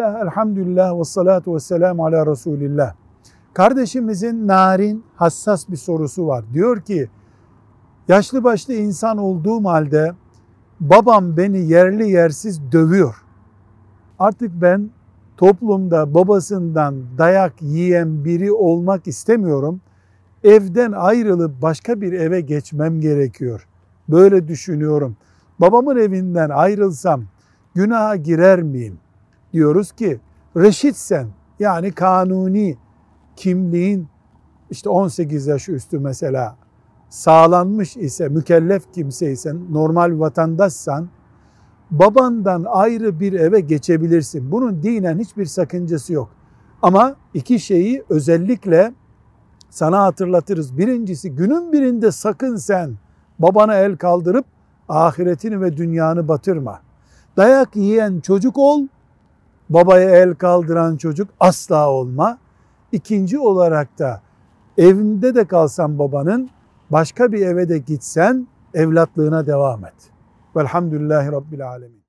Bismillah, elhamdülillah ve salatu ve selamu ala Resulillah. Kardeşimizin narin, hassas bir sorusu var. Diyor ki, yaşlı başlı insan olduğum halde babam beni yerli yersiz dövüyor. Artık ben toplumda babasından dayak yiyen biri olmak istemiyorum. Evden ayrılıp başka bir eve geçmem gerekiyor. Böyle düşünüyorum. Babamın evinden ayrılsam günaha girer miyim? Diyoruz ki reşitsen yani kanuni kimliğin işte 18 yaş üstü mesela sağlanmış ise, mükellef kimseysen, normal vatandaşsan babandan ayrı bir eve geçebilirsin. Bunun dinen hiçbir sakıncası yok. Ama iki şeyi özellikle sana hatırlatırız. Birincisi günün birinde sakın sen babana el kaldırıp ahiretini ve dünyanı batırma. Dayak yiyen çocuk ol, babaya el kaldıran çocuk asla olma. İkinci olarak da evinde de kalsan babanın başka bir eve de gitsen evlatlığına devam et. Velhamdülillahi Rabbil Alemin.